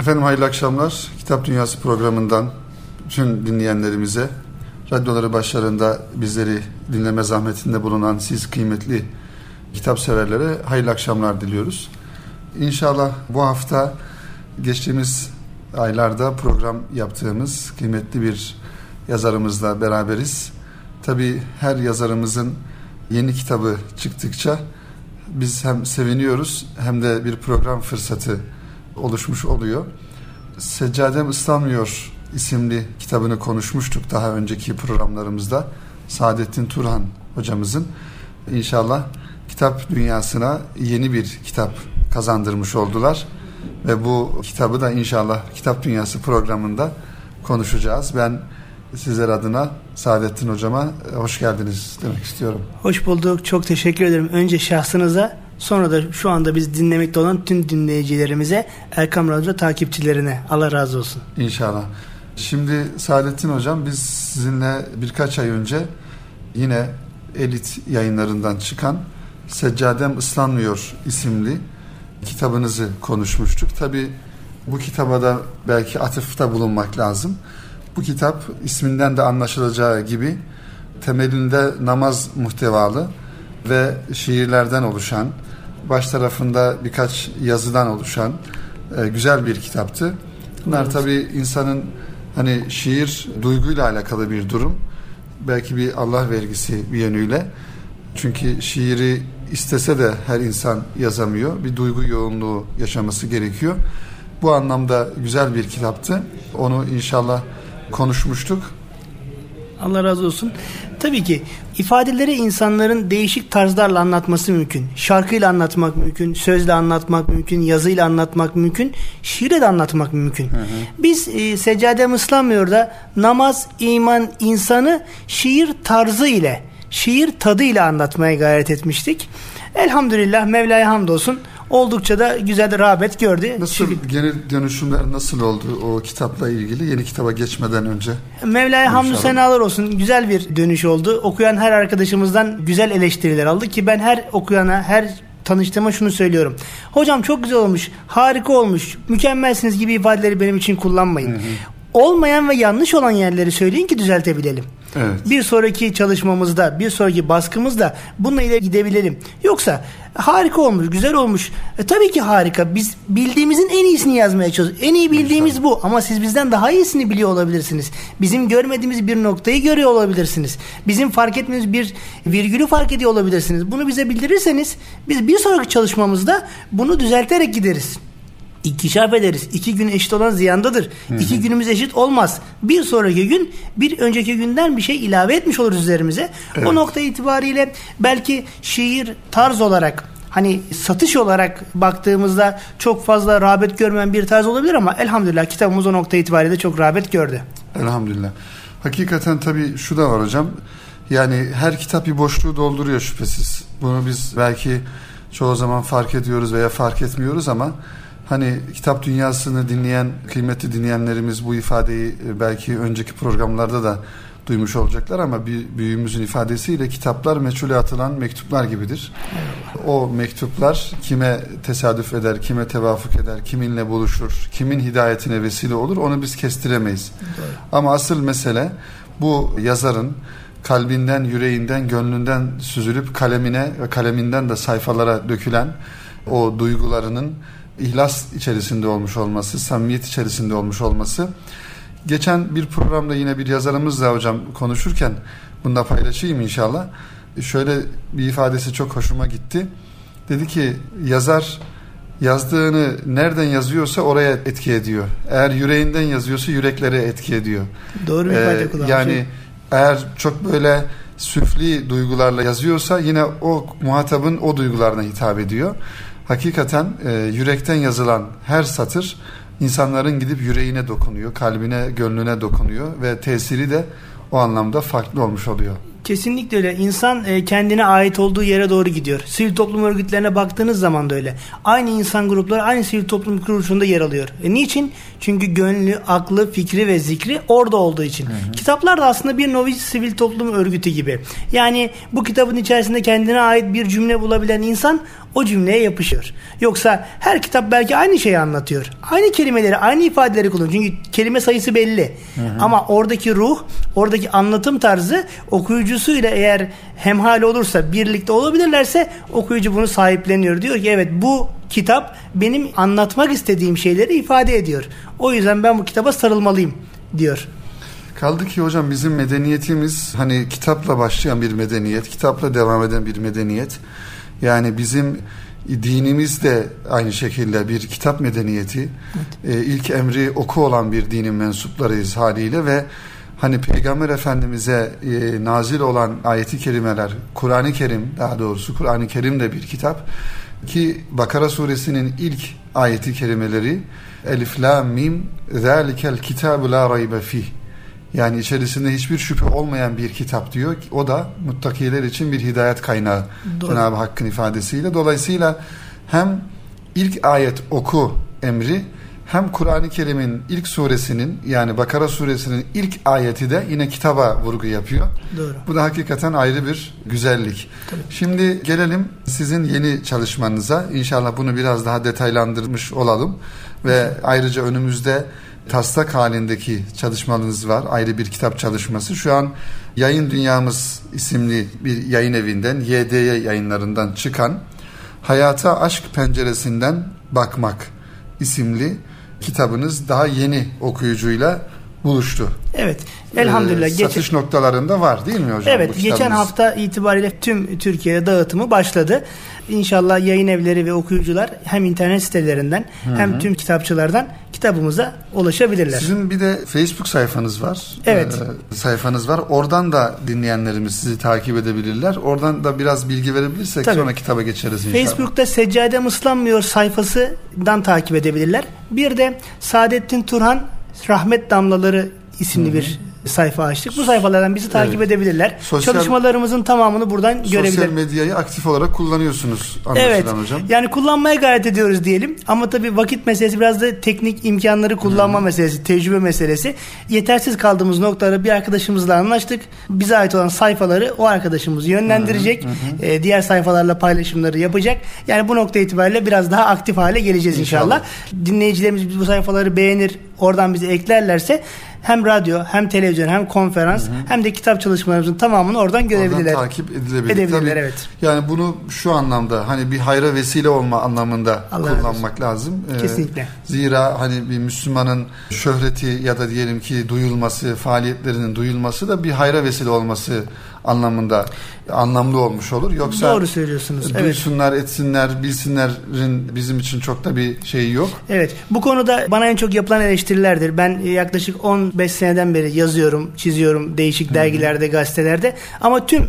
Efendim hayırlı akşamlar. Kitap Dünyası programından tüm dinleyenlerimize, radyoları başlarında bizleri dinleme zahmetinde bulunan siz kıymetli kitap severlere hayırlı akşamlar diliyoruz. İnşallah bu hafta geçtiğimiz aylarda program yaptığımız kıymetli bir yazarımızla beraberiz. Tabi her yazarımızın yeni kitabı çıktıkça biz hem seviniyoruz hem de bir program fırsatı oluşmuş oluyor. Seccadem Islanmıyor isimli kitabını konuşmuştuk daha önceki programlarımızda. Saadettin Turhan hocamızın inşallah kitap dünyasına yeni bir kitap kazandırmış oldular. Ve bu kitabı da inşallah Kitap Dünyası programında konuşacağız. Ben sizler adına Saadettin Hocama hoş geldiniz demek istiyorum. Hoş bulduk. Çok teşekkür ederim. Önce şahsınıza sonra da şu anda biz dinlemekte olan tüm dinleyicilerimize Erkam Radyo takipçilerine Allah razı olsun. İnşallah. Şimdi Saadettin Hocam biz sizinle birkaç ay önce yine Elit yayınlarından çıkan Seccadem Islanmıyor isimli kitabınızı konuşmuştuk. Tabi bu kitaba da belki atıfta bulunmak lazım. Bu kitap isminden de anlaşılacağı gibi temelinde namaz muhtevalı ve şiirlerden oluşan, baş tarafında birkaç yazıdan oluşan e, güzel bir kitaptı. Bunlar evet. tabii insanın hani şiir duyguyla alakalı bir durum. Belki bir Allah vergisi bir yönüyle. Çünkü şiiri istese de her insan yazamıyor. Bir duygu yoğunluğu yaşaması gerekiyor. Bu anlamda güzel bir kitaptı. Onu inşallah konuşmuştuk. Allah razı olsun. Tabii ki ifadeleri insanların değişik tarzlarla anlatması mümkün. Şarkıyla anlatmak mümkün, sözle anlatmak mümkün, yazıyla anlatmak mümkün, şiirle de anlatmak mümkün. Hı hı. Biz e, Seccadem ıslanmıyor da namaz, iman, insanı şiir tarzı ile, şiir tadı ile anlatmaya gayret etmiştik. Elhamdülillah Mevla'ya hamdolsun oldukça da güzel rağbet gördü. Nasıl Çünkü, geri dönüşümler nasıl oldu o kitapla ilgili yeni kitaba geçmeden önce? Mevla'ya hamdü senalar olsun. Güzel bir dönüş oldu. Okuyan her arkadaşımızdan güzel eleştiriler aldı ki ben her okuyana her tanıştığıma şunu söylüyorum. Hocam çok güzel olmuş, harika olmuş, mükemmelsiniz gibi ifadeleri benim için kullanmayın. Hı hı. Olmayan ve yanlış olan yerleri söyleyin ki düzeltebilelim. Evet. Bir sonraki çalışmamızda, bir sonraki baskımızda bununla ileri gidebilelim. Yoksa harika olmuş, güzel olmuş. E, tabii ki harika. Biz bildiğimizin en iyisini yazmaya çalışıyoruz. En iyi bildiğimiz İnşallah. bu ama siz bizden daha iyisini biliyor olabilirsiniz. Bizim görmediğimiz bir noktayı görüyor olabilirsiniz. Bizim fark etmediğimiz bir virgülü fark ediyor olabilirsiniz. Bunu bize bildirirseniz biz bir sonraki çalışmamızda bunu düzelterek gideriz inkişaf ederiz. İki gün eşit olan ziyandadır. Hı hı. İki günümüz eşit olmaz. Bir sonraki gün bir önceki günden bir şey ilave etmiş oluruz üzerimize. Evet. O nokta itibariyle belki şiir tarz olarak hani satış olarak baktığımızda çok fazla rağbet görmeyen bir tarz olabilir ama elhamdülillah kitabımız o nokta itibariyle çok rağbet gördü. Elhamdülillah. Hakikaten tabii şu da var hocam. Yani her kitap bir boşluğu dolduruyor şüphesiz. Bunu biz belki çoğu zaman fark ediyoruz veya fark etmiyoruz ama Hani kitap dünyasını dinleyen kıymetli dinleyenlerimiz bu ifadeyi e, belki önceki programlarda da duymuş olacaklar ama bir büyüğümüzün ifadesiyle kitaplar meçhule atılan mektuplar gibidir. O mektuplar kime tesadüf eder, kime tevafuk eder, kiminle buluşur, kimin hidayetine vesile olur onu biz kestiremeyiz. Doğru. Ama asıl mesele bu yazarın kalbinden, yüreğinden, gönlünden süzülüp kalemine ve kaleminden de sayfalara dökülen o duygularının ihlas içerisinde olmuş olması, samimiyet içerisinde olmuş olması. Geçen bir programda yine bir yazarımızla hocam konuşurken bunu da paylaşayım inşallah. Şöyle bir ifadesi çok hoşuma gitti. Dedi ki yazar yazdığını nereden yazıyorsa oraya etki ediyor. Eğer yüreğinden yazıyorsa yüreklere etki ediyor. Doğru bir ifade ee, Yani eğer çok böyle süfli duygularla yazıyorsa yine o muhatabın o duygularına hitap ediyor hakikaten e, yürekten yazılan her satır insanların gidip yüreğine dokunuyor, kalbine, gönlüne dokunuyor ve tesiri de o anlamda farklı olmuş oluyor. Kesinlikle öyle. İnsan e, kendine ait olduğu yere doğru gidiyor. Sivil toplum örgütlerine baktığınız zaman da öyle. Aynı insan grupları aynı sivil toplum kuruluşunda yer alıyor. E, niçin? Çünkü gönlü, aklı, fikri ve zikri orada olduğu için. Hı hı. Kitaplar da aslında bir novice sivil toplum örgütü gibi. Yani bu kitabın içerisinde kendine ait bir cümle bulabilen insan o cümleye yapışıyor. Yoksa her kitap belki aynı şeyi anlatıyor. Aynı kelimeleri, aynı ifadeleri kullanıyor. Çünkü kelime sayısı belli. Hı hı. Ama oradaki ruh, oradaki anlatım tarzı okuyucusuyla eğer hemhal olursa, birlikte olabilirlerse okuyucu bunu sahipleniyor. Diyor ki evet bu kitap benim anlatmak istediğim şeyleri ifade ediyor. O yüzden ben bu kitaba sarılmalıyım diyor. Kaldı ki hocam bizim medeniyetimiz hani kitapla başlayan bir medeniyet, kitapla devam eden bir medeniyet. Yani bizim dinimiz de aynı şekilde bir kitap medeniyeti. Evet. Ee, ilk emri oku olan bir dinin mensuplarıyız haliyle ve hani Peygamber Efendimiz'e e, nazil olan ayeti kerimeler, Kur'an-ı Kerim daha doğrusu Kur'an-ı Kerim de bir kitap ki Bakara suresinin ilk ayeti kerimeleri Elif la mim zalikel kitabu la raybe fih yani içerisinde hiçbir şüphe olmayan bir kitap diyor. O da muttakiler için bir hidayet kaynağı Doğru. Cenab-ı Hakk'ın ifadesiyle. Dolayısıyla hem ilk ayet oku emri hem Kur'an-ı Kerim'in ilk suresinin yani Bakara suresinin ilk ayeti de yine kitaba vurgu yapıyor. Doğru. Bu da hakikaten ayrı bir güzellik. Tabii. Şimdi gelelim sizin yeni çalışmanıza. İnşallah bunu biraz daha detaylandırmış olalım ve ayrıca önümüzde taslak halindeki çalışmalarınız var. Ayrı bir kitap çalışması. Şu an Yayın Dünyamız isimli bir yayın evinden, YDY yayınlarından çıkan Hayata Aşk Penceresinden Bakmak isimli kitabınız daha yeni okuyucuyla buluştu. Evet. Elhamdülillah. Ee, satış geçen... noktalarında var değil mi hocam? Evet. Geçen hafta itibariyle tüm Türkiye'de dağıtımı başladı. İnşallah yayın evleri ve okuyucular hem internet sitelerinden Hı-hı. hem tüm kitapçılardan kitabımıza ulaşabilirler. Sizin bir de Facebook sayfanız var. Evet. Ee, sayfanız var. Oradan da dinleyenlerimiz sizi takip edebilirler. Oradan da biraz bilgi verebilirsek Tabii. sonra kitaba geçeriz inşallah. Facebook'ta Seccadem Islanmıyor sayfasından takip edebilirler. Bir de Saadettin Turhan Rahmet Damlaları isimli Hı-hı. bir sayfa açtık. Bu sayfalardan bizi takip evet. edebilirler. Sosyal, Çalışmalarımızın tamamını buradan sosyal görebilirler. Sosyal medyayı aktif olarak kullanıyorsunuz anlaşılan evet. hocam. Yani kullanmaya gayret ediyoruz diyelim. Ama tabii vakit meselesi biraz da teknik imkanları kullanma hmm. meselesi, tecrübe meselesi. Yetersiz kaldığımız noktaları bir arkadaşımızla anlaştık. Bize ait olan sayfaları o arkadaşımız yönlendirecek. Hmm. Ee, diğer sayfalarla paylaşımları yapacak. Yani bu nokta itibariyle biraz daha aktif hale geleceğiz inşallah. inşallah. Dinleyicilerimiz bu sayfaları beğenir, oradan bizi eklerlerse hem radyo hem televizyon hem konferans hı hı. hem de kitap çalışmalarımızın tamamını oradan görebilirler. Oradan takip edilebilir. Edebilirler Tabii, evet. Yani bunu şu anlamda hani bir hayra vesile olma anlamında Allah kullanmak olsun. lazım. Ee, Kesinlikle. Zira hani bir Müslümanın şöhreti ya da diyelim ki duyulması, faaliyetlerinin duyulması da bir hayra vesile olması anlamında anlamlı olmuş olur. Yoksa Doğru söylüyorsunuz. Duysunlar, evet. etsinler, bilsinlerin bizim için çok da bir şeyi yok. Evet. Bu konuda bana en çok yapılan eleştirilerdir. Ben yaklaşık 15 seneden beri yazıyorum, çiziyorum değişik dergilerde, gazetelerde. Ama tüm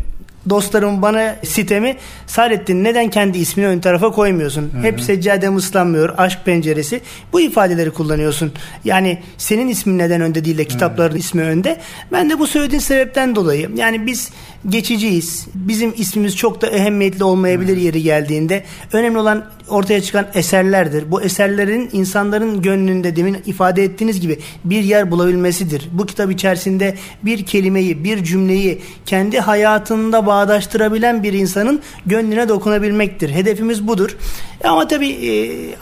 dostlarım bana sitemi Saadettin neden kendi ismini ön tarafa koymuyorsun? Hı-hı. Hep seccadem ıslanmıyor, aşk penceresi. Bu ifadeleri kullanıyorsun. Yani senin ismin neden önde değil de kitapların Hı-hı. ismi önde. Ben de bu söylediğin sebepten dolayı. Yani biz geçiciyiz. Bizim ismimiz çok da ehemmiyetli olmayabilir yeri geldiğinde. Önemli olan ortaya çıkan eserlerdir. Bu eserlerin insanların gönlünde demin ifade ettiğiniz gibi bir yer bulabilmesidir. Bu kitap içerisinde bir kelimeyi, bir cümleyi kendi hayatında bağdaştırabilen bir insanın gönlüne dokunabilmektir. Hedefimiz budur. Ama tabii e,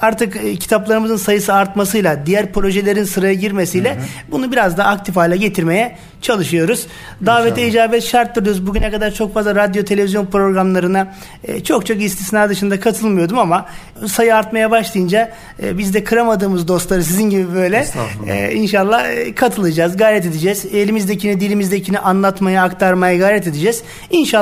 artık e, kitaplarımızın sayısı artmasıyla, diğer projelerin sıraya girmesiyle hı hı. bunu biraz daha aktif hale getirmeye çalışıyoruz. Davete İnşallah. icabet şarttır diyoruz. Bugüne kadar çok fazla radyo, televizyon programlarına e, çok çok istisna dışında katılmıyordum ama sayı artmaya başlayınca biz de kıramadığımız dostları sizin gibi böyle inşallah katılacağız, gayret edeceğiz. Elimizdekini, dilimizdekini anlatmaya, aktarmaya gayret edeceğiz. İnşallah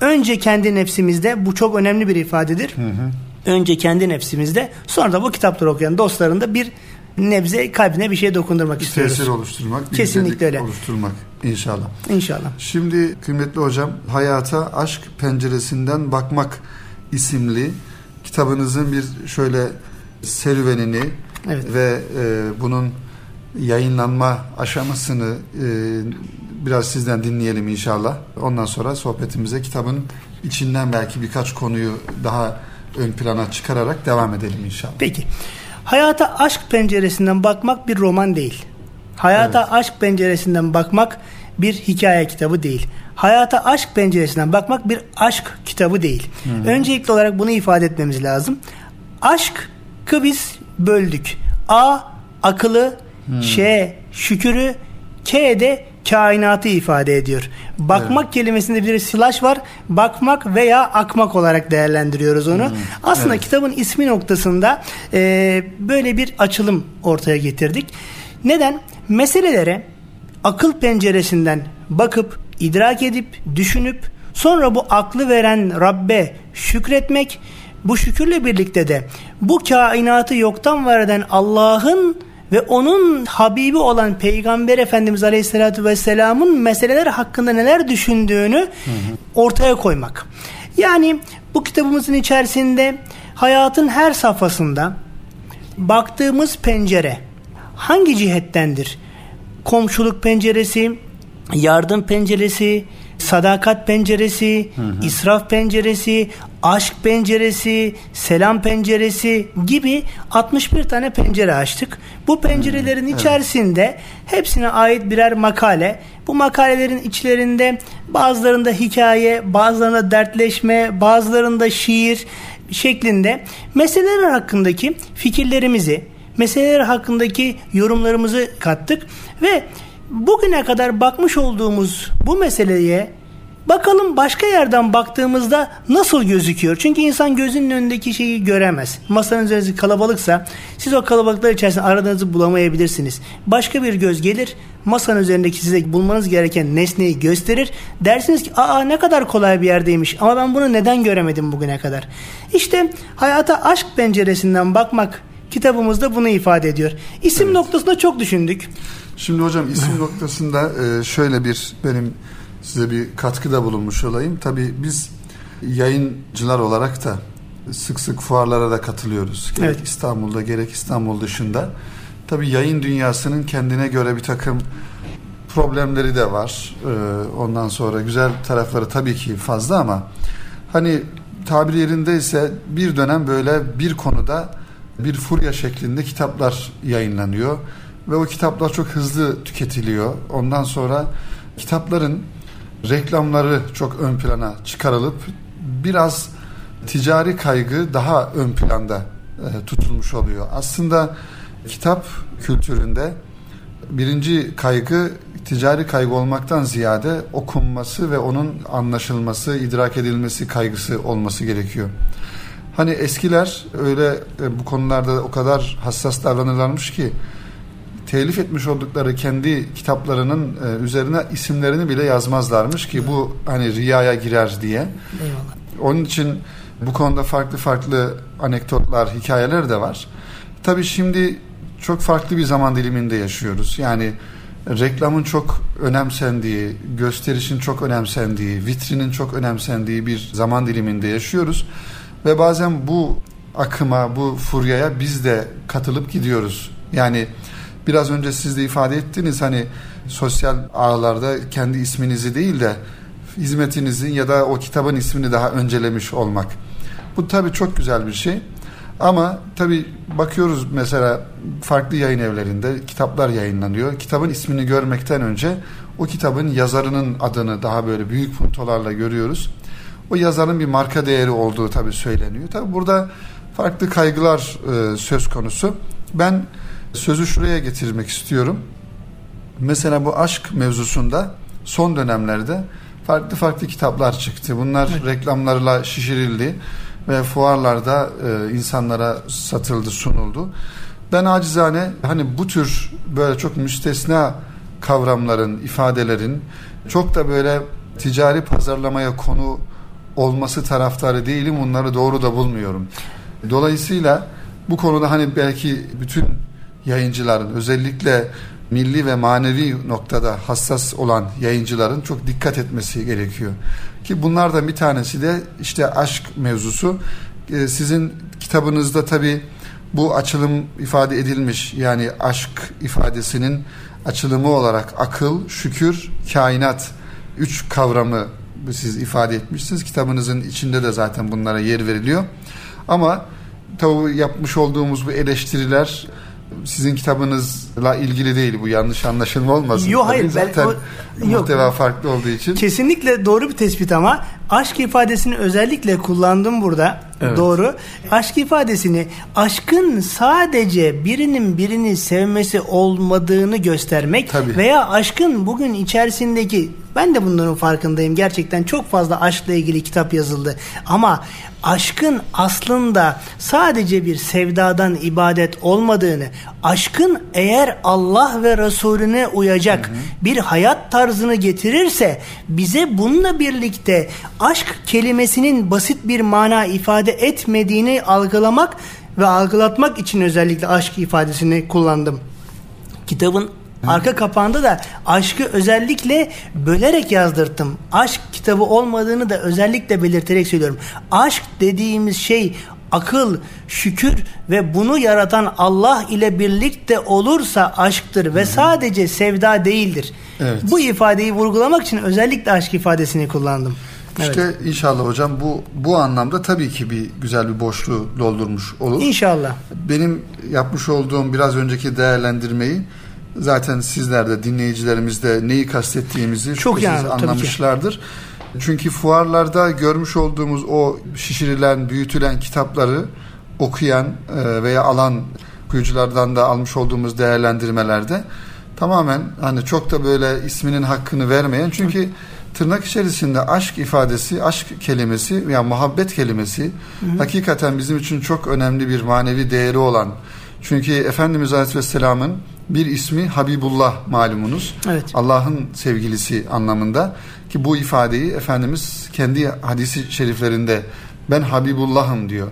önce kendi nefsimizde bu çok önemli bir ifadedir. Hı hı Önce kendi nefsimizde sonra da bu kitapları okuyan dostlarında bir nebze kalbine bir şey dokundurmak bir istiyoruz. Tesir oluşturmak. Kesinlikle öyle. Oluşturmak inşallah. İnşallah. Şimdi kıymetli hocam Hayata Aşk Penceresinden Bakmak isimli kitabınızın bir şöyle serüvenini evet. ve e, bunun yayınlanma aşamasını e, biraz sizden dinleyelim inşallah. Ondan sonra sohbetimize kitabın içinden belki birkaç konuyu daha ön plana çıkararak devam edelim inşallah. Peki. Hayata aşk penceresinden bakmak bir roman değil. Hayata evet. aşk penceresinden bakmak bir hikaye kitabı değil. Hayata aşk penceresinden bakmak bir aşk kitabı değil. Hı-hı. Öncelikli olarak bunu ifade etmemiz lazım. Aşkı biz böldük. A akıllı, hmm. Ş şükürü, K de kainatı ifade ediyor. Bakmak evet. kelimesinde bir slash var. Bakmak veya akmak olarak değerlendiriyoruz onu. Hmm. Aslında evet. kitabın ismi noktasında e, böyle bir açılım ortaya getirdik. Neden? Meselelere akıl penceresinden bakıp, idrak edip, düşünüp sonra bu aklı veren Rabbe şükretmek, bu şükürle birlikte de bu kainatı yoktan var eden Allah'ın ve onun Habibi olan Peygamber Efendimiz Aleyhisselatü Vesselam'ın meseleler hakkında neler düşündüğünü hı hı. ortaya koymak. Yani bu kitabımızın içerisinde hayatın her safhasında baktığımız pencere hangi cihettendir? Komşuluk penceresi, yardım penceresi, sadakat penceresi, hı hı. israf penceresi, aşk penceresi, selam penceresi gibi 61 tane pencere açtık. Bu pencerelerin hmm, içerisinde evet. hepsine ait birer makale. Bu makalelerin içlerinde bazılarında hikaye, bazılarında dertleşme, bazılarında şiir şeklinde meseleler hakkındaki fikirlerimizi, meseleler hakkındaki yorumlarımızı kattık ve bugüne kadar bakmış olduğumuz bu meseleye Bakalım başka yerden baktığımızda nasıl gözüküyor? Çünkü insan gözünün önündeki şeyi göremez. Masanın üzerinde kalabalıksa siz o kalabalıklar içerisinde aradığınızı bulamayabilirsiniz. Başka bir göz gelir masanın üzerindeki size bulmanız gereken nesneyi gösterir. Dersiniz ki aa ne kadar kolay bir yerdeymiş ama ben bunu neden göremedim bugüne kadar? İşte hayata aşk penceresinden bakmak kitabımızda bunu ifade ediyor. İsim evet. noktasında çok düşündük. Şimdi hocam isim noktasında e, şöyle bir benim size bir katkıda bulunmuş olayım. Tabii biz yayıncılar olarak da sık sık fuarlara da katılıyoruz. Gerek evet. İstanbul'da gerek İstanbul dışında. Tabii yayın dünyasının kendine göre bir takım problemleri de var. Ee, ondan sonra güzel tarafları tabii ki fazla ama hani tabiri yerindeyse bir dönem böyle bir konuda bir furya şeklinde kitaplar yayınlanıyor ve o kitaplar çok hızlı tüketiliyor. Ondan sonra kitapların reklamları çok ön plana çıkarılıp biraz ticari kaygı daha ön planda e, tutulmuş oluyor. Aslında kitap kültüründe birinci kaygı ticari kaygı olmaktan ziyade okunması ve onun anlaşılması, idrak edilmesi kaygısı olması gerekiyor. Hani eskiler öyle e, bu konularda o kadar hassas davranırlarmış ki telif etmiş oldukları kendi kitaplarının e, üzerine isimlerini bile yazmazlarmış ki bu hani riyaya girer diye. Eyvallah. Onun için bu konuda farklı farklı anekdotlar, hikayeler de var. Tabii şimdi çok farklı bir zaman diliminde yaşıyoruz. Yani reklamın çok önemsendiği, gösterişin çok önemsendiği, vitrinin çok önemsendiği bir zaman diliminde yaşıyoruz. Ve bazen bu akıma, bu furyaya biz de katılıp gidiyoruz. Yani Biraz önce siz de ifade ettiniz hani sosyal ağlarda kendi isminizi değil de hizmetinizin ya da o kitabın ismini daha öncelemiş olmak. Bu tabii çok güzel bir şey. Ama tabii bakıyoruz mesela farklı yayın evlerinde kitaplar yayınlanıyor. Kitabın ismini görmekten önce o kitabın yazarının adını daha böyle büyük puntolarla görüyoruz. O yazarın bir marka değeri olduğu tabii söyleniyor. Tabii burada farklı kaygılar e, söz konusu. Ben Sözü şuraya getirmek istiyorum. Mesela bu aşk mevzusunda son dönemlerde farklı farklı kitaplar çıktı. Bunlar evet. reklamlarla şişirildi ve fuarlarda e, insanlara satıldı, sunuldu. Ben acizane hani bu tür böyle çok müstesna kavramların, ifadelerin çok da böyle ticari pazarlamaya konu olması taraftarı değilim. Bunları doğru da bulmuyorum. Dolayısıyla bu konuda hani belki bütün yayıncıların özellikle milli ve manevi noktada hassas olan yayıncıların çok dikkat etmesi gerekiyor. Ki bunlardan bir tanesi de işte aşk mevzusu. Ee, sizin kitabınızda tabi bu açılım ifade edilmiş. Yani aşk ifadesinin açılımı olarak akıl, şükür, kainat üç kavramı siz ifade etmişsiniz. Kitabınızın içinde de zaten bunlara yer veriliyor. Ama tabi yapmış olduğumuz bu eleştiriler sizin kitabınızla ilgili değil bu yanlış anlaşılma olmasın. Yok hayır zaten o, muhteva yok. farklı olduğu için. Kesinlikle doğru bir tespit ama aşk ifadesini özellikle kullandım burada. Evet. Doğru. Aşk ifadesini aşkın sadece birinin birini sevmesi olmadığını göstermek Tabii. veya aşkın bugün içerisindeki ben de bunların farkındayım. Gerçekten çok fazla aşkla ilgili kitap yazıldı. Ama aşkın aslında sadece bir sevdadan ibadet olmadığını, aşkın eğer Allah ve Resulüne uyacak hı hı. bir hayat tarzını getirirse bize bununla birlikte aşk kelimesinin basit bir mana ifade etmediğini algılamak ve algılatmak için özellikle aşk ifadesini kullandım. Kitabın Arka kapağında da aşkı özellikle bölerek yazdırttım. Aşk kitabı olmadığını da özellikle belirterek söylüyorum. Aşk dediğimiz şey akıl, şükür ve bunu yaratan Allah ile birlikte olursa aşktır ve sadece sevda değildir. Evet. Bu ifadeyi vurgulamak için özellikle aşk ifadesini kullandım. İşte evet. inşallah hocam bu bu anlamda tabii ki bir güzel bir boşluğu doldurmuş olur. İnşallah. Benim yapmış olduğum biraz önceki değerlendirmeyi zaten sizler de dinleyicilerimiz de neyi kastettiğimizi çok yani, anlamışlardır. Çünkü fuarlarda görmüş olduğumuz o şişirilen, büyütülen kitapları okuyan e, veya alan okuyuculardan da almış olduğumuz değerlendirmelerde tamamen hani çok da böyle isminin hakkını vermeyen çünkü tırnak içerisinde aşk ifadesi, aşk kelimesi veya muhabbet kelimesi hı hı. hakikaten bizim için çok önemli bir manevi değeri olan çünkü Efendimiz Aleyhisselam'ın bir ismi Habibullah malumunuz. Evet. Allah'ın sevgilisi anlamında ki bu ifadeyi Efendimiz kendi hadisi şeriflerinde ben Habibullah'ım diyor.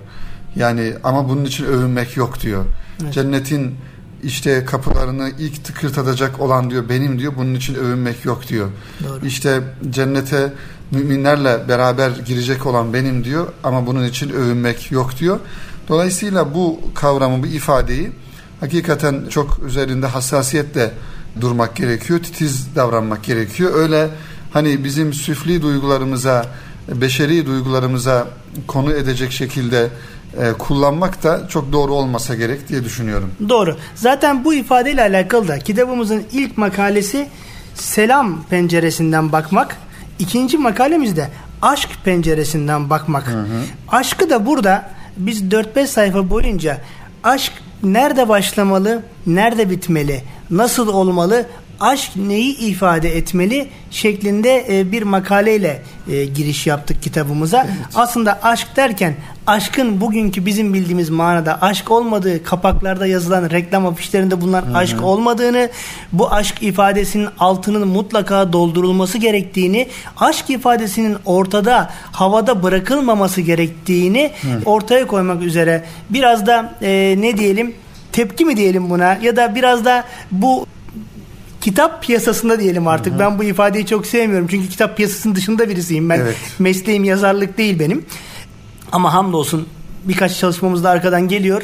Yani ama bunun için övünmek yok diyor. Evet. Cennetin işte kapılarını ilk tıkırtatacak olan diyor benim diyor bunun için övünmek yok diyor. Doğru. İşte cennete müminlerle beraber girecek olan benim diyor ama bunun için övünmek yok diyor. Dolayısıyla bu kavramı bu ifadeyi hakikaten çok üzerinde hassasiyetle durmak gerekiyor, titiz davranmak gerekiyor. Öyle hani bizim süfli duygularımıza, beşeri duygularımıza konu edecek şekilde e, kullanmak da çok doğru olmasa gerek diye düşünüyorum. Doğru. Zaten bu ifadeyle alakalı da kitabımızın ilk makalesi selam penceresinden bakmak. İkinci makalemiz de aşk penceresinden bakmak. Hı hı. Aşkı da burada biz 4-5 sayfa boyunca aşk nerede başlamalı, nerede bitmeli, nasıl olmalı, aşk neyi ifade etmeli şeklinde e, bir makaleyle e, giriş yaptık kitabımıza. Evet. Aslında aşk derken aşkın bugünkü bizim bildiğimiz manada aşk olmadığı kapaklarda yazılan reklam afişlerinde bulunan Hı-hı. aşk olmadığını, bu aşk ifadesinin altının mutlaka doldurulması gerektiğini, aşk ifadesinin ortada, havada bırakılmaması gerektiğini Hı. ortaya koymak üzere biraz da e, ne diyelim tepki mi diyelim buna ya da biraz da bu kitap piyasasında diyelim artık. Hı hı. Ben bu ifadeyi çok sevmiyorum. Çünkü kitap piyasasının dışında birisiyim. Ben evet. mesleğim yazarlık değil benim. Ama hamdolsun birkaç çalışmamız da arkadan geliyor.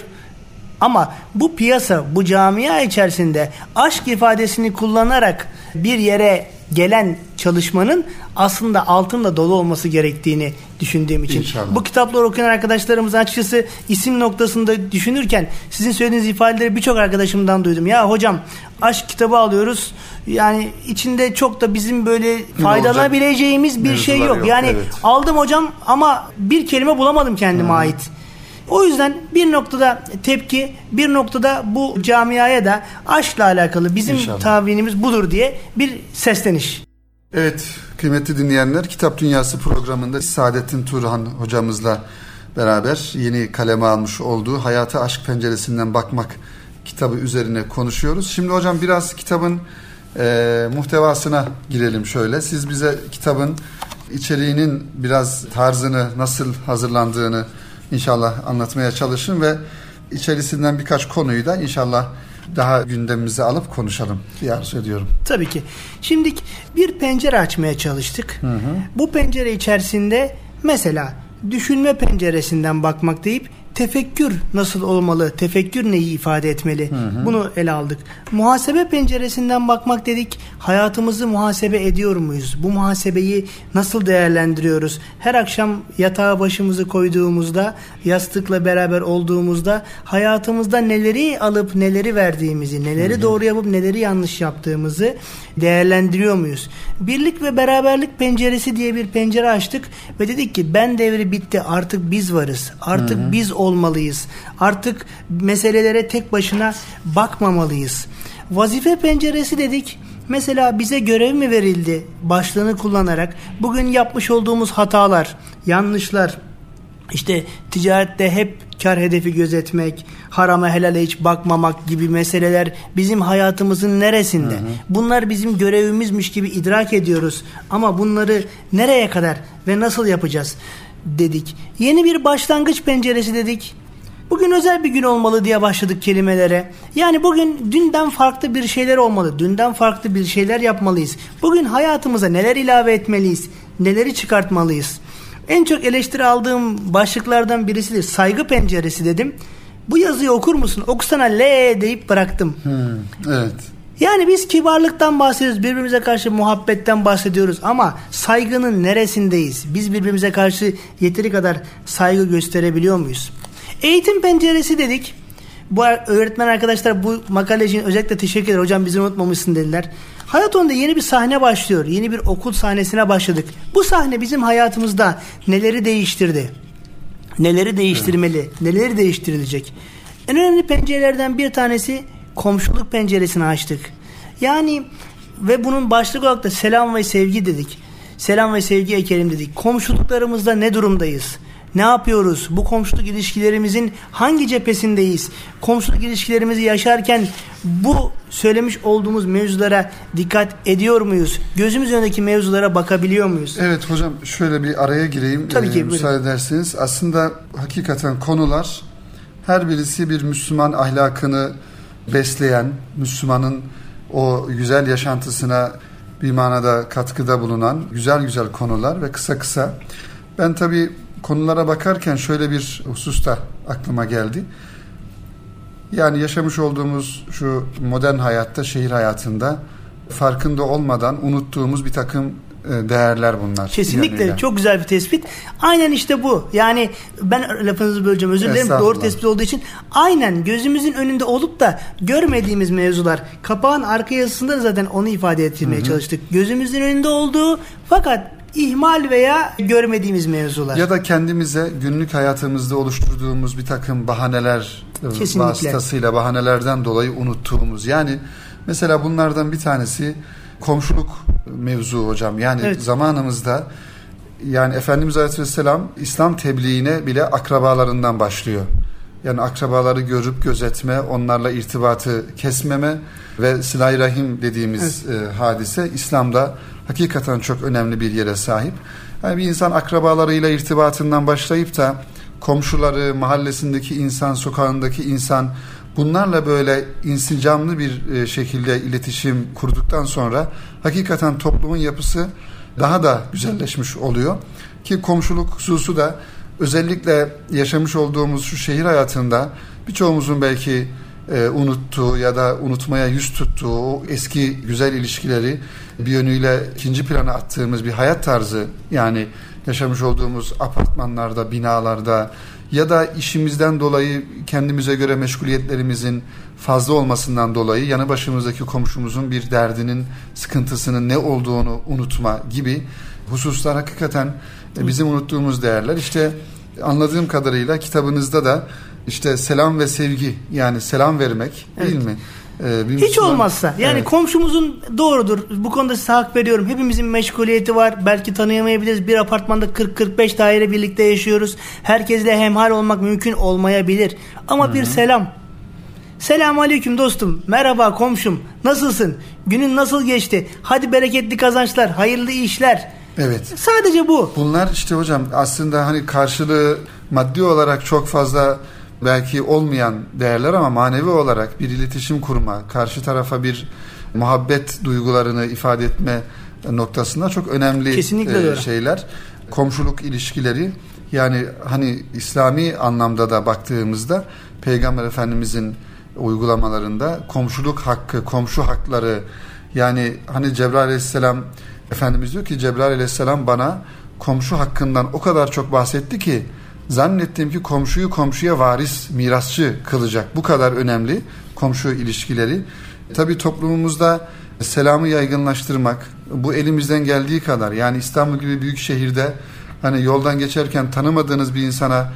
Ama bu piyasa, bu camia içerisinde aşk ifadesini kullanarak bir yere gelen çalışmanın aslında altınla dolu olması gerektiğini düşündüğüm için. İnşallah. Bu kitapları okuyan arkadaşlarımız açıkçası isim noktasında düşünürken sizin söylediğiniz ifadeleri birçok arkadaşımdan duydum. Ya hocam aşk kitabı alıyoruz. Yani içinde çok da bizim böyle faydalanabileceğimiz bir şey yok. yok. Yani evet. aldım hocam ama bir kelime bulamadım kendime hmm. ait. O yüzden bir noktada tepki, bir noktada bu camiaya da aşkla alakalı bizim İnşallah. tahminimiz budur diye bir sesleniş. Evet kıymetli dinleyenler Kitap Dünyası programında Saadettin Turhan hocamızla beraber yeni kaleme almış olduğu Hayata Aşk Penceresinden Bakmak kitabı üzerine konuşuyoruz. Şimdi hocam biraz kitabın e, muhtevasına girelim şöyle. Siz bize kitabın içeriğinin biraz tarzını nasıl hazırlandığını inşallah anlatmaya çalışın ve içerisinden birkaç konuyu da inşallah daha gündemimize alıp konuşalım diye arzu ediyorum. Tabii ki. Şimdi bir pencere açmaya çalıştık. Hı hı. Bu pencere içerisinde mesela düşünme penceresinden bakmak deyip tefekkür nasıl olmalı? Tefekkür neyi ifade etmeli? Hı hı. Bunu ele aldık. Muhasebe penceresinden bakmak dedik. Hayatımızı muhasebe ediyor muyuz? Bu muhasebeyi nasıl değerlendiriyoruz? Her akşam yatağa başımızı koyduğumuzda, yastıkla beraber olduğumuzda hayatımızda neleri alıp neleri verdiğimizi, neleri hı hı. doğru yapıp neleri yanlış yaptığımızı değerlendiriyor muyuz? Birlik ve beraberlik penceresi diye bir pencere açtık ve dedik ki ben devri bitti artık biz varız. Artık hı hı. biz olmalıyız. Artık meselelere tek başına bakmamalıyız. Vazife penceresi dedik. Mesela bize görev mi verildi başlığını kullanarak bugün yapmış olduğumuz hatalar, yanlışlar, işte ticarette hep kar hedefi gözetmek, harama helale hiç bakmamak gibi meseleler bizim hayatımızın neresinde? Hı hı. Bunlar bizim görevimizmiş gibi idrak ediyoruz. Ama bunları nereye kadar ve nasıl yapacağız dedik. Yeni bir başlangıç penceresi dedik. Bugün özel bir gün olmalı diye başladık kelimelere. Yani bugün dünden farklı bir şeyler olmalı. Dünden farklı bir şeyler yapmalıyız. Bugün hayatımıza neler ilave etmeliyiz? Neleri çıkartmalıyız? En çok eleştiri aldığım başlıklardan birisi de saygı penceresi dedim. Bu yazıyı okur musun? Okusana L deyip bıraktım. Hmm, evet. Yani biz kibarlıktan bahsediyoruz, birbirimize karşı muhabbetten bahsediyoruz ama saygının neresindeyiz? Biz birbirimize karşı yeteri kadar saygı gösterebiliyor muyuz? Eğitim penceresi dedik. Bu öğretmen arkadaşlar bu makale için özellikle teşekkür ederim. Hocam bizi unutmamışsın dediler. Hayat onda yeni bir sahne başlıyor. Yeni bir okul sahnesine başladık. Bu sahne bizim hayatımızda neleri değiştirdi? Neleri değiştirmeli? Neleri değiştirilecek? En önemli pencerelerden bir tanesi komşuluk penceresini açtık. Yani ve bunun başlık olarak da selam ve sevgi dedik. Selam ve sevgi ekelim dedik. Komşuluklarımızda ne durumdayız? Ne yapıyoruz? Bu komşuluk ilişkilerimizin hangi cephesindeyiz? Komşuluk ilişkilerimizi yaşarken bu söylemiş olduğumuz mevzulara dikkat ediyor muyuz? Gözümüz önündeki mevzulara bakabiliyor muyuz? Evet hocam şöyle bir araya gireyim. Tabii ki. Ee, müsaade ederseniz. Aslında hakikaten konular her birisi bir Müslüman ahlakını besleyen, Müslümanın o güzel yaşantısına bir manada katkıda bulunan güzel güzel konular ve kısa kısa. Ben tabii konulara bakarken şöyle bir husus da aklıma geldi. Yani yaşamış olduğumuz şu modern hayatta, şehir hayatında farkında olmadan unuttuğumuz bir takım değerler bunlar. Kesinlikle yanıyla. çok güzel bir tespit. Aynen işte bu. Yani ben lafınızı böleceğim özür dilerim. Doğru tespit olduğu için aynen gözümüzün önünde olup da görmediğimiz mevzular. Kapağın arka yazısında da zaten onu ifade ettirmeye Hı-hı. çalıştık. Gözümüzün önünde olduğu fakat ihmal veya görmediğimiz mevzular. Ya da kendimize günlük hayatımızda oluşturduğumuz bir takım bahaneler e, Kesinlikle. vasıtasıyla bahanelerden dolayı unuttuğumuz. Yani mesela bunlardan bir tanesi komşuluk mevzu hocam. Yani evet. zamanımızda yani Efendimiz Aleyhisselam İslam tebliğine bile akrabalarından başlıyor. Yani akrabaları görüp gözetme, onlarla irtibatı kesmeme ve silah rahim dediğimiz evet. e, hadise İslam'da hakikaten çok önemli bir yere sahip. Yani bir insan akrabalarıyla irtibatından başlayıp da komşuları, mahallesindeki insan, sokağındaki insan bunlarla böyle insicamlı bir e, şekilde iletişim kurduktan sonra hakikaten toplumun yapısı daha da güzelleşmiş oluyor. Ki komşuluk hususu da özellikle yaşamış olduğumuz şu şehir hayatında birçoğumuzun belki e, unuttuğu ya da unutmaya yüz tuttuğu o eski güzel ilişkileri bir yönüyle ikinci plana attığımız bir hayat tarzı yani yaşamış olduğumuz apartmanlarda, binalarda ya da işimizden dolayı kendimize göre meşguliyetlerimizin fazla olmasından dolayı yanı başımızdaki komşumuzun bir derdinin, sıkıntısının ne olduğunu unutma gibi hususlar hakikaten e, bizim unuttuğumuz değerler. İşte anladığım kadarıyla kitabınızda da işte selam ve sevgi yani selam vermek evet. değil mi? Ee, bir Hiç olmazsa yani evet. komşumuzun doğrudur bu konuda size hak veriyorum hepimizin meşguliyeti var belki tanıyamayabiliriz bir apartmanda 40-45 daire birlikte yaşıyoruz herkesle hemhal olmak mümkün olmayabilir ama Hı-hı. bir selam Selamun aleyküm dostum. Merhaba komşum. Nasılsın? Günün nasıl geçti? Hadi bereketli kazançlar, hayırlı işler. Evet. Sadece bu. Bunlar işte hocam aslında hani karşılığı maddi olarak çok fazla belki olmayan değerler ama manevi olarak bir iletişim kurma, karşı tarafa bir muhabbet duygularını ifade etme noktasında çok önemli Kesinlikle e, şeyler. Komşuluk ilişkileri Yani hani İslami anlamda da baktığımızda Peygamber Efendimizin uygulamalarında komşuluk hakkı, komşu hakları yani hani Cebrail Aleyhisselam Efendimiz diyor ki Cebrail Aleyhisselam bana komşu hakkından o kadar çok bahsetti ki zannettim ki komşuyu komşuya varis, mirasçı kılacak. Bu kadar önemli komşu ilişkileri. Tabi toplumumuzda selamı yaygınlaştırmak bu elimizden geldiği kadar yani İstanbul gibi büyük şehirde hani yoldan geçerken tanımadığınız bir insana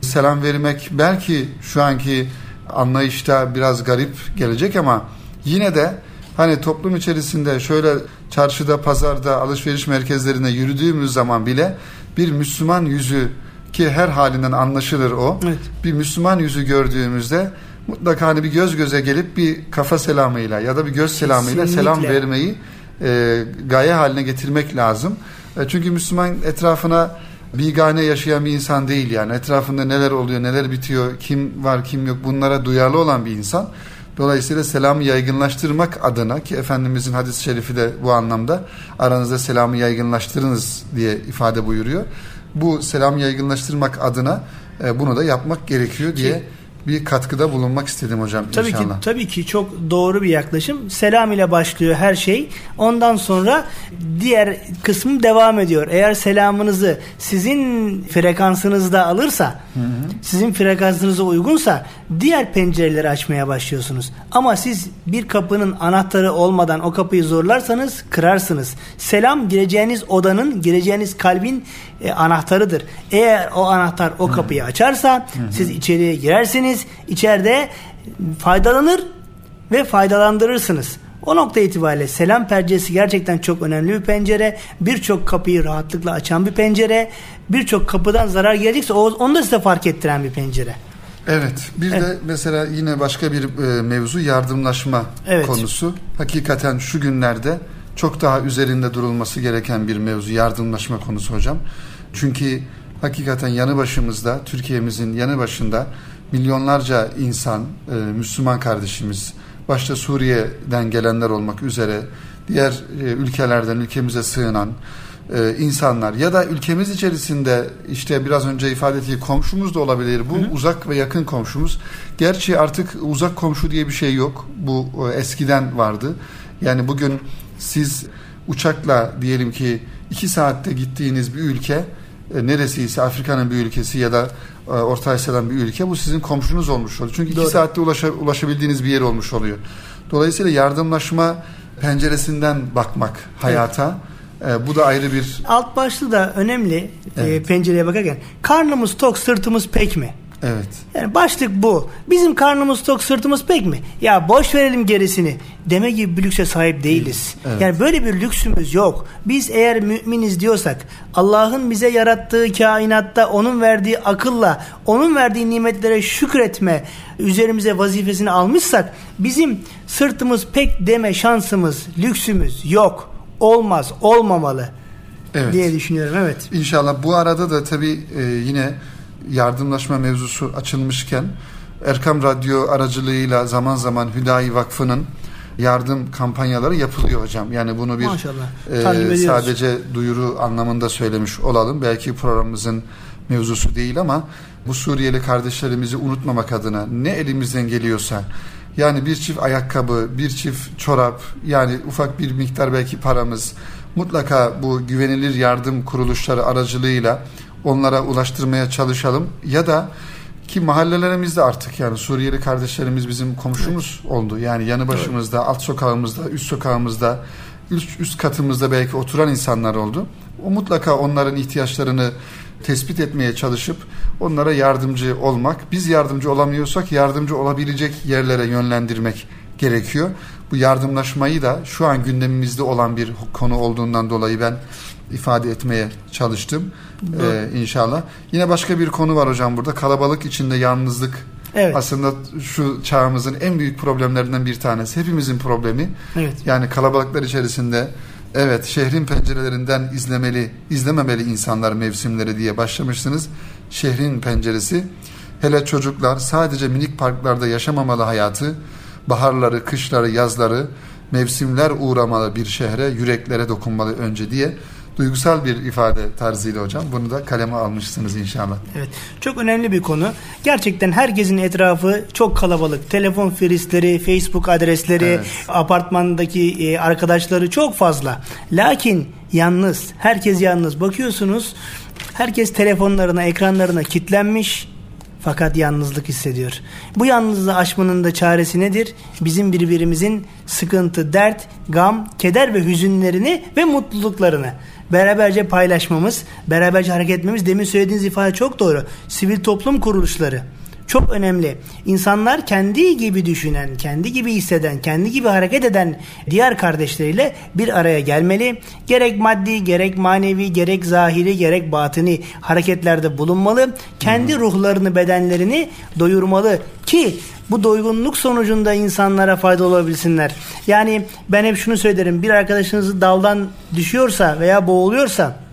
selam vermek belki şu anki anlayışta biraz garip gelecek ama yine de hani toplum içerisinde şöyle çarşıda, pazarda, alışveriş merkezlerinde yürüdüğümüz zaman bile bir Müslüman yüzü ki her halinden anlaşılır o. Evet. Bir Müslüman yüzü gördüğümüzde mutlaka hani bir göz göze gelip bir kafa selamıyla ya da bir göz selamıyla Kesinlikle. selam vermeyi e, gaye haline getirmek lazım. E, çünkü Müslüman etrafına bigane yaşayan bir insan değil yani. Etrafında neler oluyor, neler bitiyor, kim var, kim yok bunlara duyarlı olan bir insan. Dolayısıyla selamı yaygınlaştırmak adına ki Efendimizin hadis-i şerifi de bu anlamda aranızda selamı yaygınlaştırınız diye ifade buyuruyor. Bu selamı yaygınlaştırmak adına e, bunu da yapmak gerekiyor diye bir katkıda bulunmak istedim hocam tabii inşallah. Ki, tabii ki çok doğru bir yaklaşım. Selam ile başlıyor her şey. Ondan sonra diğer kısmı devam ediyor. Eğer selamınızı sizin frekansınızda alırsa, hı hı. sizin frekansınıza uygunsa diğer pencereleri açmaya başlıyorsunuz. Ama siz bir kapının anahtarı olmadan o kapıyı zorlarsanız kırarsınız. Selam gireceğiniz odanın, gireceğiniz kalbin e, anahtarıdır. Eğer o anahtar o kapıyı açarsa hı hı. siz içeriye girersiniz. İçeride faydalanır ve faydalandırırsınız. O nokta itibariyle selam penceresi gerçekten çok önemli bir pencere. Birçok kapıyı rahatlıkla açan bir pencere. Birçok kapıdan zarar gelecekse onu da size fark ettiren bir pencere. Evet. Bir evet. de mesela yine başka bir e, mevzu yardımlaşma evet. konusu. Hakikaten şu günlerde çok daha üzerinde durulması gereken bir mevzu yardımlaşma konusu hocam. Çünkü hakikaten yanı başımızda Türkiye'mizin yanı başında milyonlarca insan, e, Müslüman kardeşimiz, başta Suriye'den gelenler olmak üzere diğer e, ülkelerden ülkemize sığınan e, insanlar ya da ülkemiz içerisinde işte biraz önce ifade ettiği komşumuz da olabilir. Bu hı hı. uzak ve yakın komşumuz. Gerçi artık uzak komşu diye bir şey yok. Bu e, eskiden vardı. Yani bugün siz uçakla diyelim ki iki saatte gittiğiniz bir ülke e, neresiyse Afrika'nın bir ülkesi ya da e, Orta Asya'dan bir ülke bu sizin komşunuz olmuş oluyor. Çünkü Doğru. iki saatte ulaşa, ulaşabildiğiniz bir yer olmuş oluyor. Dolayısıyla yardımlaşma penceresinden bakmak hayata evet. e, bu da ayrı bir... Alt başlı da önemli e, evet. e, pencereye bakarken karnımız tok sırtımız pek mi? Evet. Yani başlık bu. Bizim karnımız tok sırtımız pek mi? Ya boş verelim gerisini. Deme gibi bir lükse sahip değiliz. Evet. Yani böyle bir lüksümüz yok. Biz eğer müminiz diyorsak Allah'ın bize yarattığı kainatta onun verdiği akılla onun verdiği nimetlere şükretme üzerimize vazifesini almışsak bizim sırtımız pek deme şansımız, lüksümüz yok. Olmaz, olmamalı. Evet. diye düşünüyorum. Evet. İnşallah bu arada da tabii e, yine yardımlaşma mevzusu açılmışken Erkam Radyo aracılığıyla zaman zaman Hüdayi Vakfı'nın yardım kampanyaları yapılıyor hocam. Yani bunu bir e, sadece duyuru anlamında söylemiş olalım. Belki programımızın mevzusu değil ama bu Suriyeli kardeşlerimizi unutmamak adına ne elimizden geliyorsa yani bir çift ayakkabı, bir çift çorap yani ufak bir miktar belki paramız mutlaka bu güvenilir yardım kuruluşları aracılığıyla onlara ulaştırmaya çalışalım ya da ki mahallelerimizde artık yani Suriyeli kardeşlerimiz bizim komşumuz evet. oldu. Yani yanı başımızda, evet. alt sokağımızda, üst sokağımızda, üst, üst katımızda belki oturan insanlar oldu. O mutlaka onların ihtiyaçlarını tespit etmeye çalışıp onlara yardımcı olmak. Biz yardımcı olamıyorsak yardımcı olabilecek yerlere yönlendirmek gerekiyor. Bu yardımlaşmayı da şu an gündemimizde olan bir konu olduğundan dolayı ben ifade etmeye çalıştım ee, inşallah. Yine başka bir konu var hocam burada kalabalık içinde yalnızlık Evet. Aslında şu çağımızın en büyük problemlerinden bir tanesi. Hepimizin problemi. Evet. Yani kalabalıklar içerisinde evet şehrin pencerelerinden izlemeli, izlememeli insanlar mevsimleri diye başlamışsınız. Şehrin penceresi. Hele çocuklar sadece minik parklarda yaşamamalı hayatı. Baharları, kışları, yazları, mevsimler uğramalı bir şehre, yüreklere dokunmalı önce diye duygusal bir ifade tarzıyla hocam. Bunu da kaleme almışsınız inşallah. Evet. Çok önemli bir konu. Gerçekten herkesin etrafı çok kalabalık. Telefon firistleri, Facebook adresleri, evet. apartmandaki e, arkadaşları çok fazla. Lakin yalnız, herkes yalnız. Bakıyorsunuz herkes telefonlarına, ekranlarına kitlenmiş fakat yalnızlık hissediyor. Bu yalnızlığı aşmanın da çaresi nedir? Bizim birbirimizin sıkıntı, dert, gam, keder ve hüzünlerini ve mutluluklarını beraberce paylaşmamız, beraberce hareket etmemiz. Demin söylediğiniz ifade çok doğru. Sivil toplum kuruluşları çok önemli. İnsanlar kendi gibi düşünen, kendi gibi hisseden, kendi gibi hareket eden diğer kardeşleriyle bir araya gelmeli. Gerek maddi, gerek manevi, gerek zahiri, gerek batini hareketlerde bulunmalı. Kendi ruhlarını, bedenlerini doyurmalı ki bu doygunluk sonucunda insanlara fayda olabilsinler. Yani ben hep şunu söylerim. Bir arkadaşınız daldan düşüyorsa veya boğuluyorsa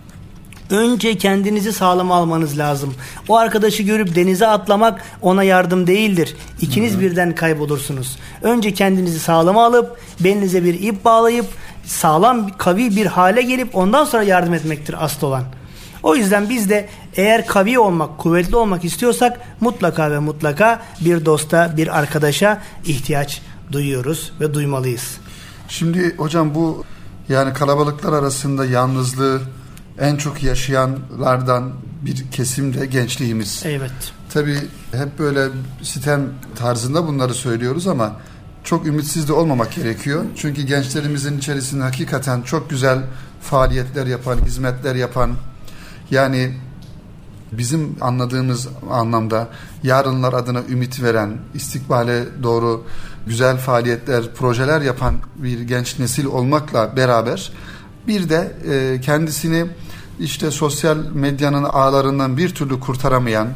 Önce kendinizi sağlam almanız lazım. O arkadaşı görüp denize atlamak ona yardım değildir. İkiniz Hı-hı. birden kaybolursunuz. Önce kendinizi sağlam alıp belinize bir ip bağlayıp sağlam kavi bir hale gelip ondan sonra yardım etmektir asıl olan. O yüzden biz de eğer kavi olmak, kuvvetli olmak istiyorsak mutlaka ve mutlaka bir dosta, bir arkadaşa ihtiyaç duyuyoruz ve duymalıyız. Şimdi hocam bu yani kalabalıklar arasında yalnızlığı en çok yaşayanlardan bir kesim de gençliğimiz. Evet. Tabii hep böyle sitem tarzında bunları söylüyoruz ama çok ümitsiz de olmamak gerekiyor. Çünkü gençlerimizin içerisinde hakikaten çok güzel faaliyetler yapan, hizmetler yapan yani bizim anladığımız anlamda yarınlar adına ümit veren, istikbale doğru güzel faaliyetler, projeler yapan bir genç nesil olmakla beraber bir de e, kendisini işte sosyal medyanın ağlarından bir türlü kurtaramayan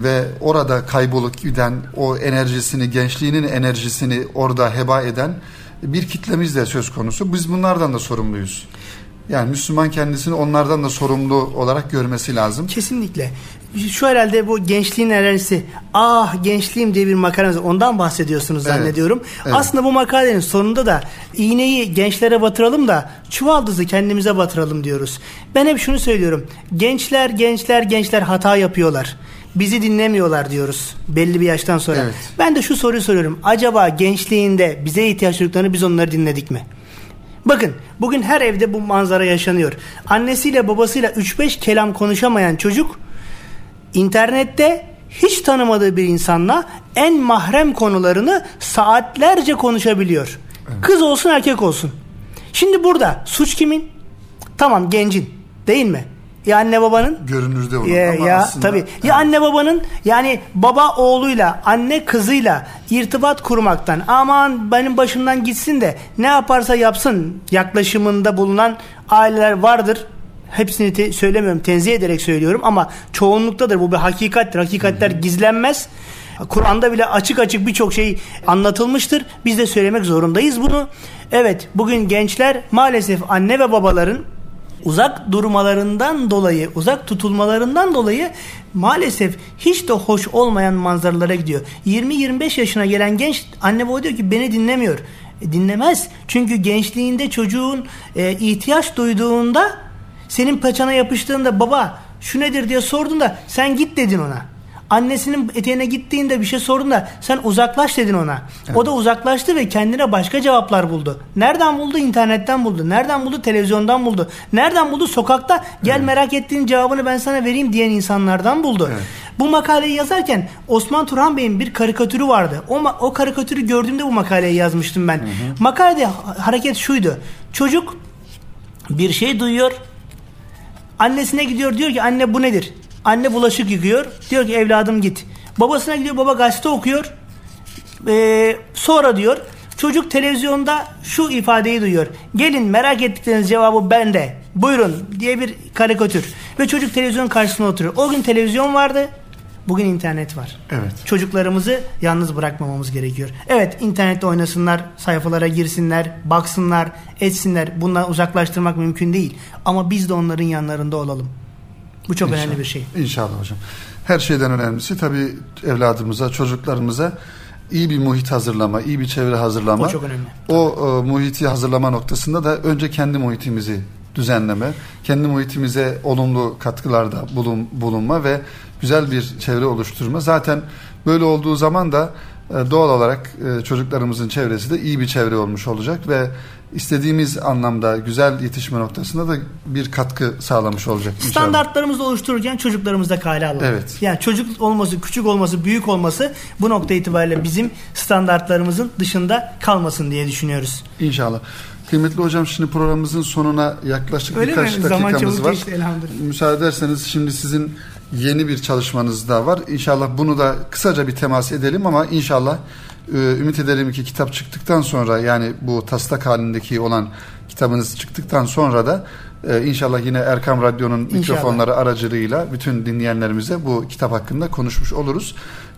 ve orada kaybolup giden o enerjisini, gençliğinin enerjisini orada heba eden bir kitlemiz de söz konusu. Biz bunlardan da sorumluyuz. Yani Müslüman kendisini onlardan da sorumlu olarak görmesi lazım. Kesinlikle. Şu herhalde bu gençliğin enerjisi. Ah gençliğim diye bir makaleniz ondan bahsediyorsunuz evet. zannediyorum. Evet. Aslında bu makalenin sonunda da iğneyi gençlere batıralım da çuvaldızı kendimize batıralım diyoruz. Ben hep şunu söylüyorum. Gençler gençler gençler hata yapıyorlar bizi dinlemiyorlar diyoruz belli bir yaştan sonra. Evet. Ben de şu soruyu soruyorum. Acaba gençliğinde bize ihtiyaç duyduklarını biz onları dinledik mi? Bakın bugün her evde bu manzara yaşanıyor. Annesiyle babasıyla 3-5 kelam konuşamayan çocuk internette hiç tanımadığı bir insanla en mahrem konularını saatlerce konuşabiliyor. Evet. Kız olsun erkek olsun. Şimdi burada suç kimin? Tamam gencin değil mi? Ya anne babanın? Görünürde olan ya, ama ya, aslında. Tabii. Ya evet. anne babanın yani baba oğluyla anne kızıyla irtibat kurmaktan aman benim başımdan gitsin de ne yaparsa yapsın yaklaşımında bulunan aileler vardır. Hepsini te- söylemiyorum tenzih ederek söylüyorum ama çoğunluktadır bu bir hakikattir. Hakikatler Hı-hı. gizlenmez. Kur'an'da bile açık açık birçok şey anlatılmıştır. Biz de söylemek zorundayız bunu. Evet bugün gençler maalesef anne ve babaların uzak durmalarından dolayı, uzak tutulmalarından dolayı maalesef hiç de hoş olmayan manzaralara gidiyor. 20-25 yaşına gelen genç anne baba diyor ki beni dinlemiyor. E, dinlemez. Çünkü gençliğinde çocuğun e, ihtiyaç duyduğunda senin paçana yapıştığında baba şu nedir diye sorduğunda sen git dedin ona annesinin eteğine gittiğinde bir şey sordun da sen uzaklaş dedin ona. Evet. O da uzaklaştı ve kendine başka cevaplar buldu. Nereden buldu? İnternetten buldu. Nereden buldu? Televizyondan buldu. Nereden buldu? Sokakta gel evet. merak ettiğin cevabını ben sana vereyim diyen insanlardan buldu. Evet. Bu makaleyi yazarken Osman Turhan Bey'in bir karikatürü vardı. O, o karikatürü gördüğümde bu makaleyi yazmıştım ben. Hı hı. Makalede hareket şuydu. Çocuk bir şey duyuyor. Annesine gidiyor diyor ki anne bu nedir? Anne bulaşık yıkıyor. Diyor ki evladım git. Babasına gidiyor baba gazete okuyor. Ee, sonra diyor çocuk televizyonda şu ifadeyi duyuyor. Gelin merak ettikleriniz cevabı bende. Buyurun diye bir karikatür. Ve çocuk televizyon karşısında oturuyor. O gün televizyon vardı. Bugün internet var. Evet. Çocuklarımızı yalnız bırakmamamız gerekiyor. Evet internette oynasınlar, sayfalara girsinler, baksınlar, etsinler. Bundan uzaklaştırmak mümkün değil. Ama biz de onların yanlarında olalım. Bu çok İnşallah. önemli bir şey. İnşallah hocam. Her şeyden önemlisi tabii evladımıza, çocuklarımıza iyi bir muhit hazırlama, iyi bir çevre hazırlama. O çok önemli. O e, muhiti hazırlama noktasında da önce kendi muhitimizi düzenleme, kendi muhitimize olumlu katkılarda bulun, bulunma ve güzel bir çevre oluşturma. Zaten böyle olduğu zaman da doğal olarak e, çocuklarımızın çevresi de iyi bir çevre olmuş olacak ve istediğimiz anlamda güzel yetişme noktasında da bir katkı sağlamış olacak. Inşallah. Standartlarımızı oluştururken çocuklarımızda kale alalım. Evet. Yani çocuk olması, küçük olması, büyük olması bu nokta itibariyle bizim standartlarımızın dışında kalmasın diye düşünüyoruz. İnşallah. Kıymetli hocam şimdi programımızın sonuna yaklaşık Öyle birkaç mi? dakikamız Zaman var. Elhamdülillah. Müsaade ederseniz şimdi sizin yeni bir çalışmanız da var. İnşallah bunu da kısaca bir temas edelim ama inşallah e, ümit ederim ki kitap çıktıktan sonra yani bu taslak halindeki olan kitabınız çıktıktan sonra da e, inşallah yine Erkam Radyo'nun mikrofonları aracılığıyla bütün dinleyenlerimize bu kitap hakkında konuşmuş oluruz.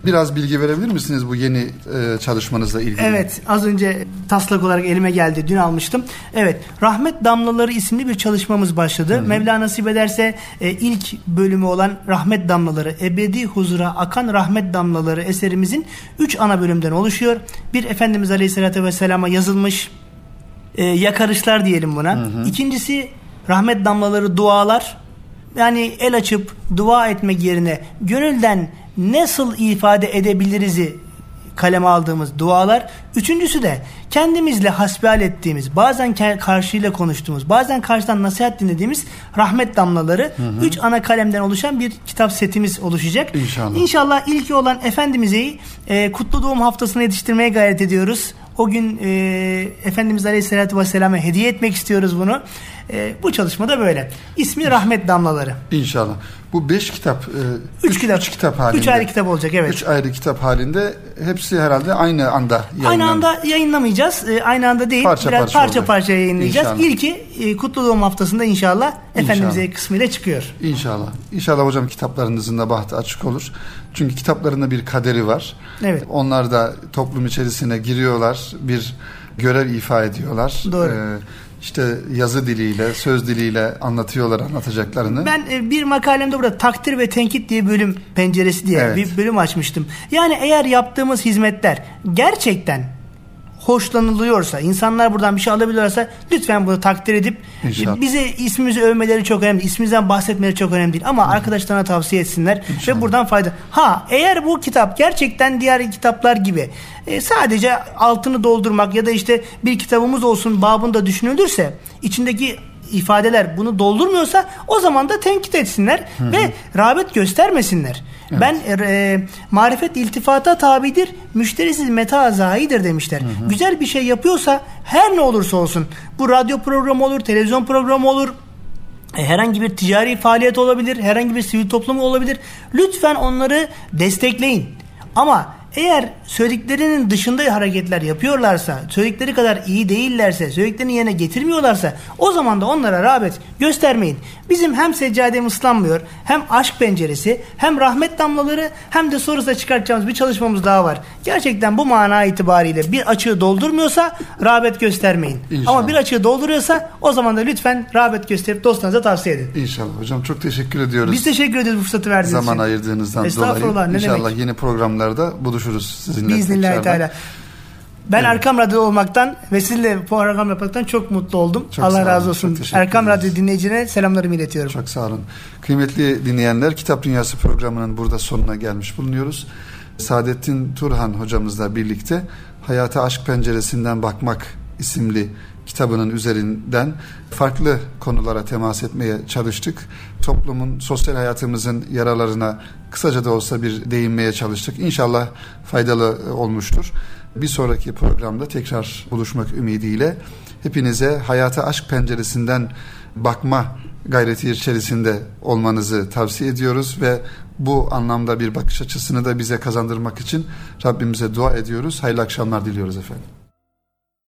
Biraz bilgi verebilir misiniz bu yeni e, çalışmanızla ilgili? Evet az önce taslak olarak elime geldi dün almıştım. Evet Rahmet Damlaları isimli bir çalışmamız başladı. Hı hı. Mevla nasip ederse e, ilk bölümü olan Rahmet Damlaları ebedi huzura akan Rahmet Damlaları eserimizin 3 ana bölümden oluşuyor. Bir Efendimiz Aleyhisselatü Vesselam'a yazılmış e, yakarışlar diyelim buna. Hı hı. İkincisi rahmet damlaları dualar. Yani el açıp dua etmek yerine gönülden nasıl ifade edebiliriz'i kaleme aldığımız dualar. Üçüncüsü de kendimizle hasbihal ettiğimiz, bazen karşıyla konuştuğumuz, bazen karşıdan nasihat dinlediğimiz rahmet damlaları. Hı hı. Üç ana kalemden oluşan bir kitap setimiz oluşacak. İnşallah. İnşallah ilki olan Efendimiz'i e, kutlu doğum haftasına yetiştirmeye gayret ediyoruz. O gün e, Efendimiz Aleyhisselatü Vesselam'a hediye etmek istiyoruz bunu. E, bu çalışma da böyle. İsmi Rahmet Damlaları. İnşallah. Bu beş kitap, e, üç, üç kitap, üç kitap halinde. Üç ayrı kitap olacak evet. Üç ayrı kitap halinde hepsi herhalde aynı anda yayınlanacak. Aynı anda yayınlamayacağız. E, aynı anda değil. Parça Biraz parça, parça, parça yayınlayacağız. İnşallah. İlki e, Kutlu Doğum Haftası'nda inşallah, inşallah. Efendimiz'e kısmıyla çıkıyor. İnşallah. İnşallah hocam kitaplarınızın da bahtı açık olur. Çünkü kitaplarında bir kaderi var. Evet. Onlar da toplum içerisine giriyorlar. Bir görev ifa ediyorlar. Doğru. Ee, işte yazı diliyle, söz diliyle anlatıyorlar anlatacaklarını. Ben e, bir makalemde burada takdir ve tenkit diye bölüm penceresi diye evet. bir bölüm açmıştım. Yani eğer yaptığımız hizmetler gerçekten hoşlanılıyorsa, insanlar buradan bir şey alabiliyorsa lütfen bunu takdir edip İnşallah. bize ismimizi övmeleri çok önemli. İsmimizden bahsetmeleri çok önemli değil. Ama Hı. arkadaşlarına tavsiye etsinler İnşallah. ve buradan fayda. Ha eğer bu kitap gerçekten diğer kitaplar gibi e, sadece altını doldurmak ya da işte bir kitabımız olsun babında düşünülürse içindeki ifadeler bunu doldurmuyorsa o zaman da tenkit etsinler hı hı. ve rağbet göstermesinler. Evet. Ben e, marifet iltifata tabidir, müşterisiz meta zahidir demişler. Hı hı. Güzel bir şey yapıyorsa her ne olursa olsun bu radyo programı olur, televizyon programı olur, e, herhangi bir ticari faaliyet olabilir, herhangi bir sivil toplum olabilir. Lütfen onları destekleyin. Ama eğer söylediklerinin dışında hareketler yapıyorlarsa, söyledikleri kadar iyi değillerse, söylediklerini yerine getirmiyorlarsa o zaman da onlara rağbet göstermeyin. Bizim hem seccadem ıslanmıyor, hem aşk penceresi, hem rahmet damlaları, hem de sonrasında çıkartacağımız bir çalışmamız daha var. Gerçekten bu mana itibariyle bir açığı doldurmuyorsa rağbet göstermeyin. İnşallah. Ama bir açığı dolduruyorsa o zaman da lütfen rağbet gösterip dostlarınıza tavsiye edin. İnşallah. Hocam çok teşekkür ediyoruz. Biz teşekkür ediyoruz bu fırsatı verdiğiniz Zaman için. Zaman ayırdığınızdan dolayı. Ne İnşallah demek? yeni programlarda buluşuruz sizinle. Biiznillahü Teala. Ben evet. Erkam Radyo olmaktan ve sizinle program yapmaktan çok mutlu oldum. Çok Allah razı olsun. Erkam Radyo dinleyicine selamlarımı iletiyorum. Çok sağ olun. Kıymetli dinleyenler Kitap Dünyası programının burada sonuna gelmiş bulunuyoruz. Saadettin Turhan hocamızla birlikte Hayata Aşk Penceresinden Bakmak isimli kitabının üzerinden farklı konulara temas etmeye çalıştık. Toplumun, sosyal hayatımızın yaralarına kısaca da olsa bir değinmeye çalıştık. İnşallah faydalı olmuştur. Bir sonraki programda tekrar buluşmak ümidiyle hepinize hayata aşk penceresinden bakma gayreti içerisinde olmanızı tavsiye ediyoruz ve bu anlamda bir bakış açısını da bize kazandırmak için Rabbimize dua ediyoruz. Hayırlı akşamlar diliyoruz efendim.